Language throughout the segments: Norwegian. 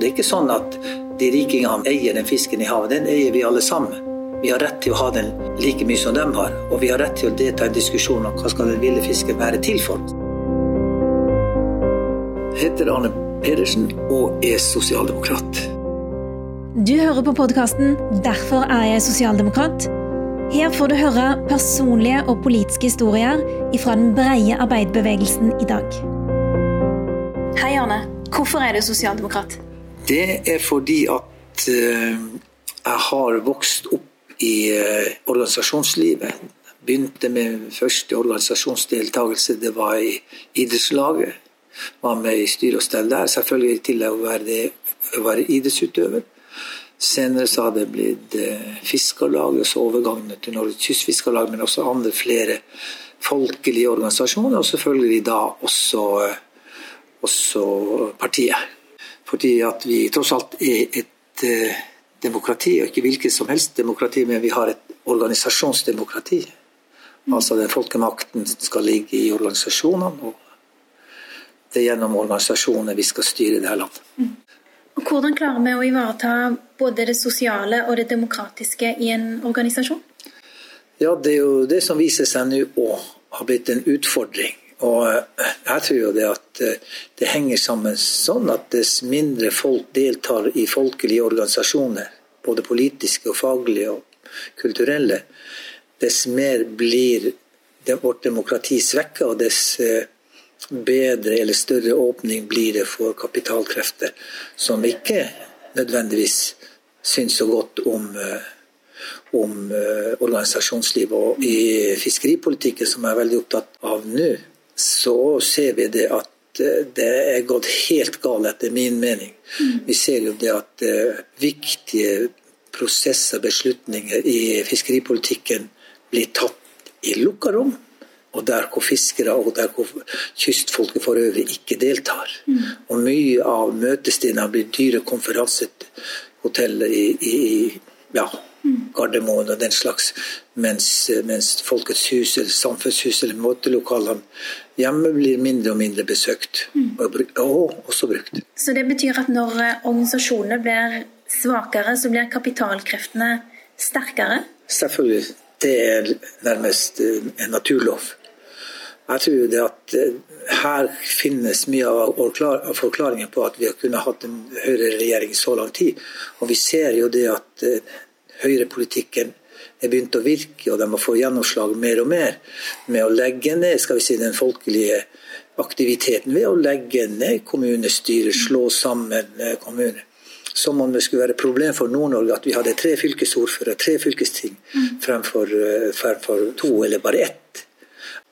Og det er ikke sånn at de rikingene eier den fisken i havet. Den eier vi alle sammen. Vi har rett til å ha den like mye som de har, og vi har rett til å delta i en diskusjon om hva skal den ville fisken være til for. Jeg heter Arne Pedersen og er sosialdemokrat. Du hører på podkasten 'Derfor er jeg sosialdemokrat'. Her får du høre personlige og politiske historier fra den breie arbeiderbevegelsen i dag. Hei, Arne. Hvorfor er du sosialdemokrat? Det er fordi at uh, jeg har vokst opp i uh, organisasjonslivet. Begynte med første organisasjonsdeltakelse, det var i idrettslaget. Var med i styre og stell der, selvfølgelig til å være, idrettsutøver. Senere så har det blitt uh, og så overgangen til Norges Kystfiskarlag, men også andre flere folkelige organisasjoner, og selvfølgelig da også, også partiet. Fordi at vi tross alt er et demokrati, og ikke hvilket som helst demokrati, men vi har et organisasjonsdemokrati. Mm. Altså den folkemakten skal ligge i organisasjonene, og det er gjennom organisasjonene vi skal styre det her landet. Mm. Og Hvordan klarer vi å ivareta både det sosiale og det demokratiske i en organisasjon? Ja, Det er jo det som viser seg nå å ha blitt en utfordring. Og jeg tror det at det henger sammen sånn at dess mindre folk deltar i folkelige organisasjoner, både politiske og faglige og kulturelle, dess mer blir vårt demokrati svekka, og dess bedre eller større åpning blir det for kapitalkrefter som ikke nødvendigvis syns så godt om, om organisasjonslivet. Og i fiskeripolitikken, som jeg er veldig opptatt av nå, så ser vi det at eh, det er gått helt galt, etter min mening. Mm. Vi ser jo det at uh, viktige prosesser, beslutninger i fiskeripolitikken blir tatt i lukka rom. Og der hvor fiskere og der hvor kystfolket for øvrig ikke deltar. Mm. Og mye av møtestedene blir dyre konferansehoteller i, i ja, Gardermoen og den slags, mens, mens Folkets hus eller Samfunnshus eller måtelokalene hjemme blir mindre og mindre besøkt, og, og også brukt. Så det betyr at når eh, organisasjonene blir svakere, så blir kapitalkreftene sterkere? Selvfølgelig. Det er nærmest eh, en naturlov. Jeg tror det at eh, her finnes mye av forklaringen på at vi har kunnet hatt en høyreregjering så lang tid. Og vi ser jo det at høyrepolitikken er begynt å virke, og de må få gjennomslag mer og mer med å legge ned skal vi si, den folkelige aktiviteten ved å legge ned kommunestyret, slå sammen kommuner. Som om det skulle være et problem for Nord-Norge at vi hadde tre fylkesordførere, tre fylkesting, fremfor, eh, fremfor to eller bare ett.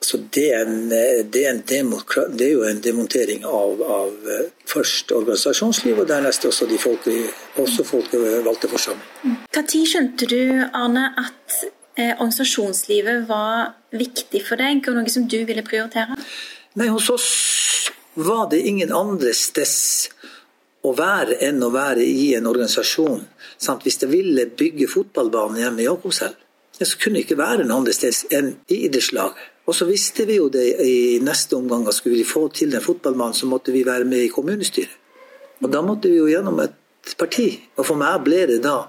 Så det er, en, det, er det er, jo en demontering av, av eh, først organisasjonslivet, og dernest også de folkevalgte forsamling. Når skjønte du, Arne, at eh, organisasjonslivet var viktig for deg, og noe som du ville prioritere? Nei, Hos oss var det ingen andre steds å være enn å være i en organisasjon. Sant? Hvis jeg ville bygge fotballbane hjemme i Jakobselv, så kunne det ikke være noe annet sted enn i idrettslaget. Og så visste vi jo det i neste omgang at skulle vi få til den fotballmannen, så måtte vi være med i kommunestyret. Og da måtte vi jo gjennom et parti. Og for meg ble det da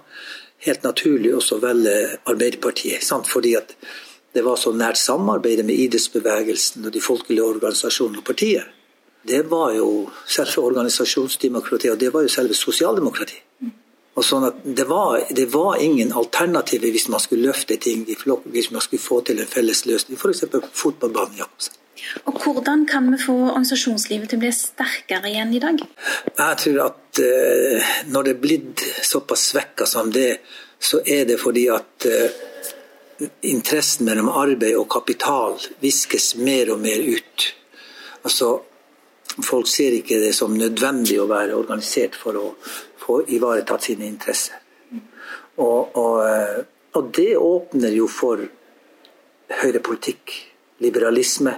helt naturlig også å velge Arbeiderpartiet. Sant? Fordi at det var så nært samarbeid med idrettsbevegelsen og de folkelige organisasjonene og partiet. Det var jo selve organisasjonsdemokratiet, og det var jo selve sosialdemokratiet. Og sånn at det var, det var ingen alternativer hvis man skulle løfte ting i flokk, hvis man skulle få til en felles løsning, f.eks. fotballbanen. Jakobsen. Og Hvordan kan vi få organisasjonslivet til å bli sterkere igjen i dag? Jeg tror at eh, når det er blitt såpass svekka som det, så er det fordi at eh, interessen mellom arbeid og kapital viskes mer og mer ut. Altså, Folk ser ikke det som nødvendig å være organisert for å få ivaretatt sine interesser. Og, og, eh, og, det åpner jo for høyrepolitikk, liberalisme.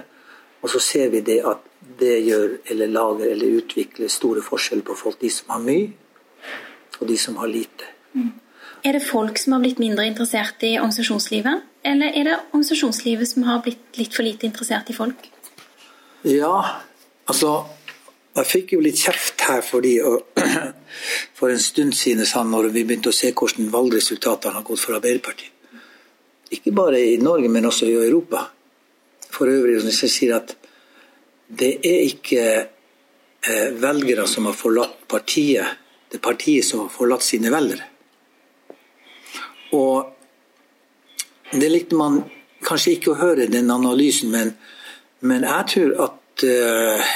Og så ser vi det at det gjør eller lager eller utvikler store forskjeller på folk. De som har mye, og de som har lite. Mm. Er det folk som har blitt mindre interessert i organisasjonslivet, eller er det organisasjonslivet som har blitt litt for lite interessert i folk? Ja, altså Jeg fikk jo litt kjeft her fordi for en stund siden sa når vi begynte å se hvordan valgresultatene har gått for Arbeiderpartiet. Ikke bare i Norge, men også i Europa. For øvrig som sier at det er ikke eh, velgere som har forlatt partiet, det er partiet som har forlatt sine velgere. Og det likte man kanskje ikke å høre, den analysen, men, men jeg tror at, uh,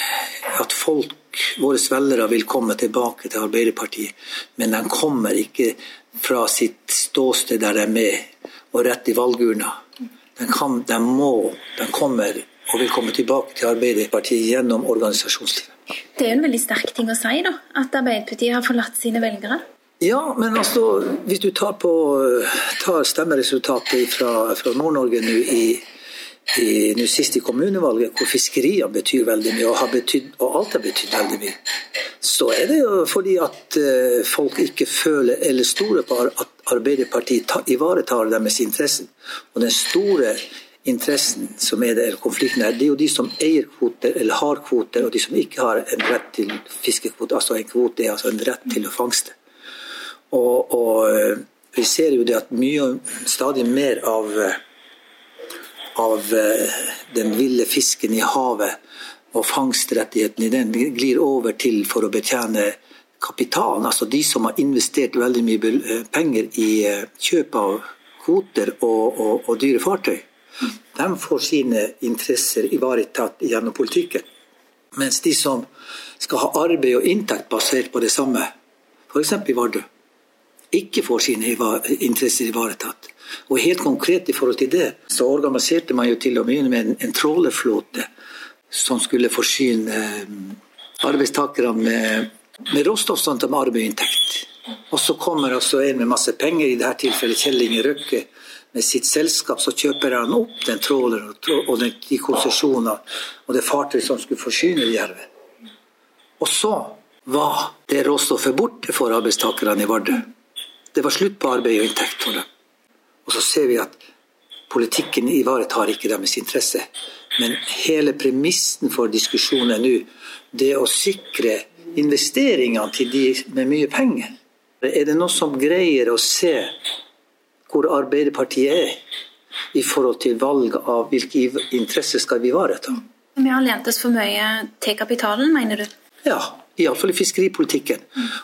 at folk, våre velgere, vil komme tilbake til Arbeiderpartiet. Men de kommer ikke fra sitt ståsted der de er med, og rett i valgurna. De, kan, de må, de kommer og vil komme tilbake til Arbeiderpartiet gjennom organisasjonslivet. Det er jo en veldig sterk ting å si, da, at Arbeiderpartiet har forlatt sine velgere. Ja, men altså, hvis du tar, på, tar stemmeresultatet fra, fra Nord-Norge nå i, i nå sist i kommunevalget, hvor fiskeriene betyr veldig mye, og, betydd, og alt har betydd veldig mye, så er det jo fordi at uh, folk ikke føler eller stoler på at Arbeiderpartiet ta, ivaretar deres interesser. Og den store interessen som er der, konflikten her, det er jo de som eier kvoter eller har kvoter, og de som ikke har en rett til fiskekvote. Altså en kvote er altså en rett til å fangste. Og, og, eh, vi ser jo det at mye, stadig mer av, av eh, den ville fisken i havet og fangstrettigheten i den glir over til for å betjene kapitalen. Altså de som har investert veldig mye eh, penger i kjøp av kvoter og, og, og dyre fartøy. De får sine interesser ivaretatt gjennom politikken. Mens de som skal ha arbeid og inntekt basert på det samme, f.eks. i Vardø, ikke får sine interesser ivaretatt. Og helt konkret i forhold til det, så organiserte man jo til å begynne med en, en trålerflåte som skulle forsyne eh, arbeidstakerne med, med råstoff sånn at arbeidsinntekt. Og så kommer altså en med masse penger, i dette tilfellet Kjell Inge Røkke, med sitt selskap. Så kjøper han opp den tråleren og de konsesjonene og det fartøyet som skulle forsyne jerven. Og så var det råstoffet borte for arbeidstakerne i Vardø. Det var slutt på arbeid og inntekt for dem. Og så ser vi at politikken ivaretar ikke deres interesse. Men hele premissen for diskusjonen nå, det å sikre investeringene til de med mye penger. Er det noen som greier å se hvor Arbeiderpartiet er i forhold til valg av hvilke interesser skal vi ivareta? Vi har lent oss for mye til kapitalen, mener du? Ja, Iallfall i fiskeripolitikken.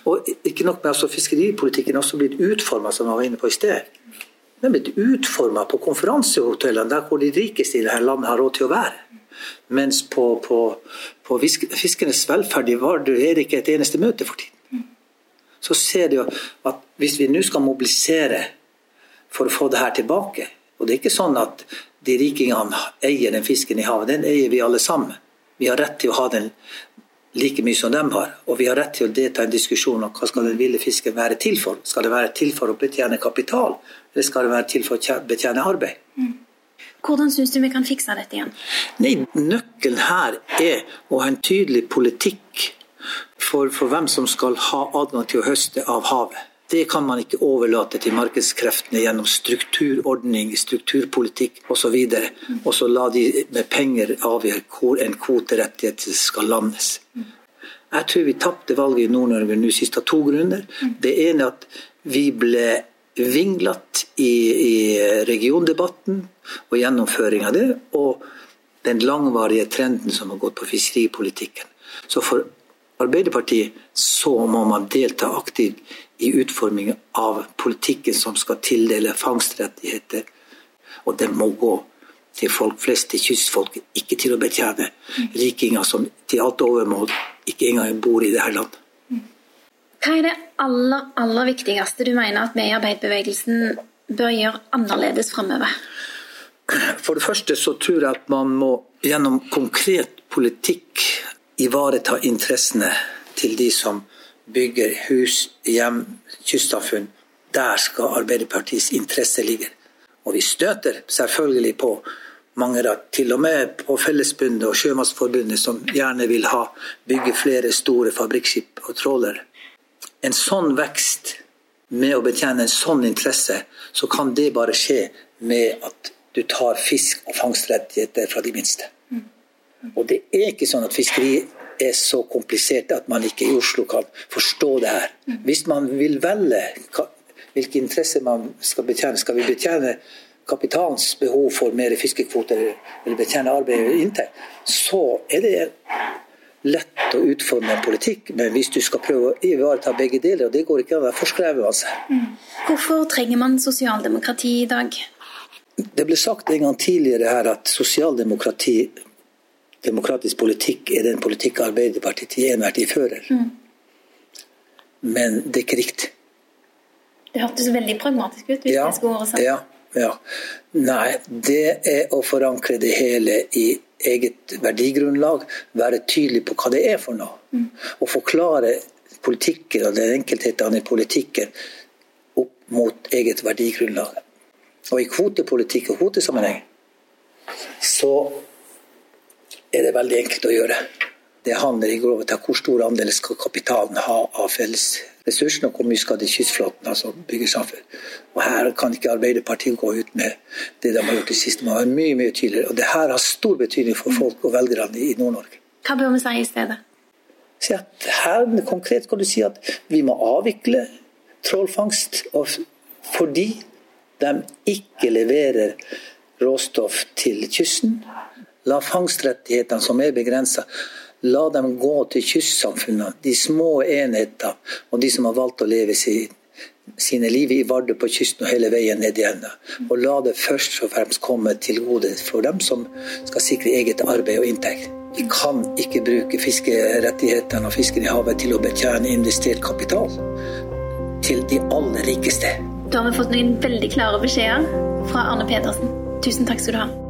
Og ikke nok med altså fiskeripolitikken også blitt utforma, som jeg var inne på i sted. Den er blitt utforma på konferansehotellene, der hvor de rikeste i dette landet har råd til å være. Mens på, på, på fiskernes velferd i Vardø er det ikke et eneste møte for tiden. Så ser du at hvis vi nå skal mobilisere for å få det her tilbake Og det er ikke sånn at de rikingene eier den fisken i havet, den eier vi alle sammen. Vi har rett til å ha den like mye som de har. Og vi har rett til å delta i en diskusjon om hva skal den ville fisken være til for. Skal det være til for å betjene kapital, eller skal det være til for å betjene arbeid? Mm. Hvordan syns du vi kan fikse dette igjen? Nei, Nøkkelen her er å ha en tydelig politikk for, for hvem som skal ha adgang til å høste av havet. Det kan man ikke overlate til markedskreftene gjennom strukturordning, strukturpolitikk osv. Og så la de med penger avgjøre hvor en kvoterettighet skal landes. Jeg tror vi tapte valget i Nord-Norge nå sist av to grunner. Det ene er at vi ble vinglet i, i regiondebatten og gjennomføring av det, og den langvarige trenden som har gått på fiskeripolitikken. Så for Arbeiderpartiet så må man delta aktivt i utformingen av politikken som skal tildele fangstrettigheter. Og det må gå til folk flest, til kystfolk, ikke til å betjene rikinger som til alt overmål ikke engang bor i dette landet. Hva er det aller, aller viktigste du mener at vi i arbeiderbevegelsen bør gjøre annerledes framover? For det første så tror jeg at man må gjennom konkret politikk ivareta interessene til de som bygger hus, hjem, kystsamfunn. Der skal Arbeiderpartiets interesse ligge. Og vi støter selvfølgelig på mange da, til og med på Fellesbundet og Sjømannsforbundet, som gjerne vil ha bygge flere store fabrikkskip og trålere. En sånn vekst med å betjene en sånn interesse, så kan det bare skje med at du tar fisk- og fangstrettigheter fra de minste. Og det er ikke sånn at fiskeri er så komplisert at man ikke i Oslo kan forstå det her. Hvis man vil velge hvilke interesser man skal betjene, skal vi betjene kapitalens behov for mer fiskekvoter eller betjene arbeid og inntekt, så er det lett å utforme en politikk. Men hvis du skal prøve å ivareta begge deler, og det går ikke an, da forskrever man seg. Mm. Hvorfor trenger man sosialdemokrati i dag? Det ble sagt en gang tidligere her at sosialdemokrati, demokratisk politikk, er den politikk Arbeiderpartiet til enhver tid fører. Mm. Men det er ikke riktig. Det hørtes veldig pragmatisk ut. hvis ja, jeg skulle si. Ja, ja. Nei, det er å forankre det hele i eget verdigrunnlag. Være tydelig på hva det er for noe. Mm. Og forklare politikken og den enkelthetene i politikken opp mot eget verdigrunnlag. Og i kvotepolitikk og kvotesammenheng så er det veldig enkelt å gjøre. Det handler i grove til hvor stor andel skal kapitalen ha av felles ressursene, og hvor mye skal de kystflåten altså bygge samfunn. Og Her kan ikke Arbeiderpartiet gå ut med det de har gjort i siste. Man er mye mye tydeligere. Og det her har stor betydning for folk og velgerne i Nord-Norge. Hva bør vi si i stedet? Si at her Konkret kan du si at vi må avvikle trålfangst fordi de ikke leverer råstoff til kysten. La fangstrettighetene som er begrensa, La dem gå til kystsamfunnene, de små enheter, og de som har valgt å leve sine liv i Vardø på kysten og hele veien ned igjen. Og la det først og fremst komme til gode for dem som skal sikre eget arbeid og inntekt. Vi kan ikke bruke fiskerettighetene og fisken i havet til å betjene investert kapital til de aller rikeste. Da har vi fått noen veldig klare beskjeder fra Arne Pedersen. Tusen takk skal du ha.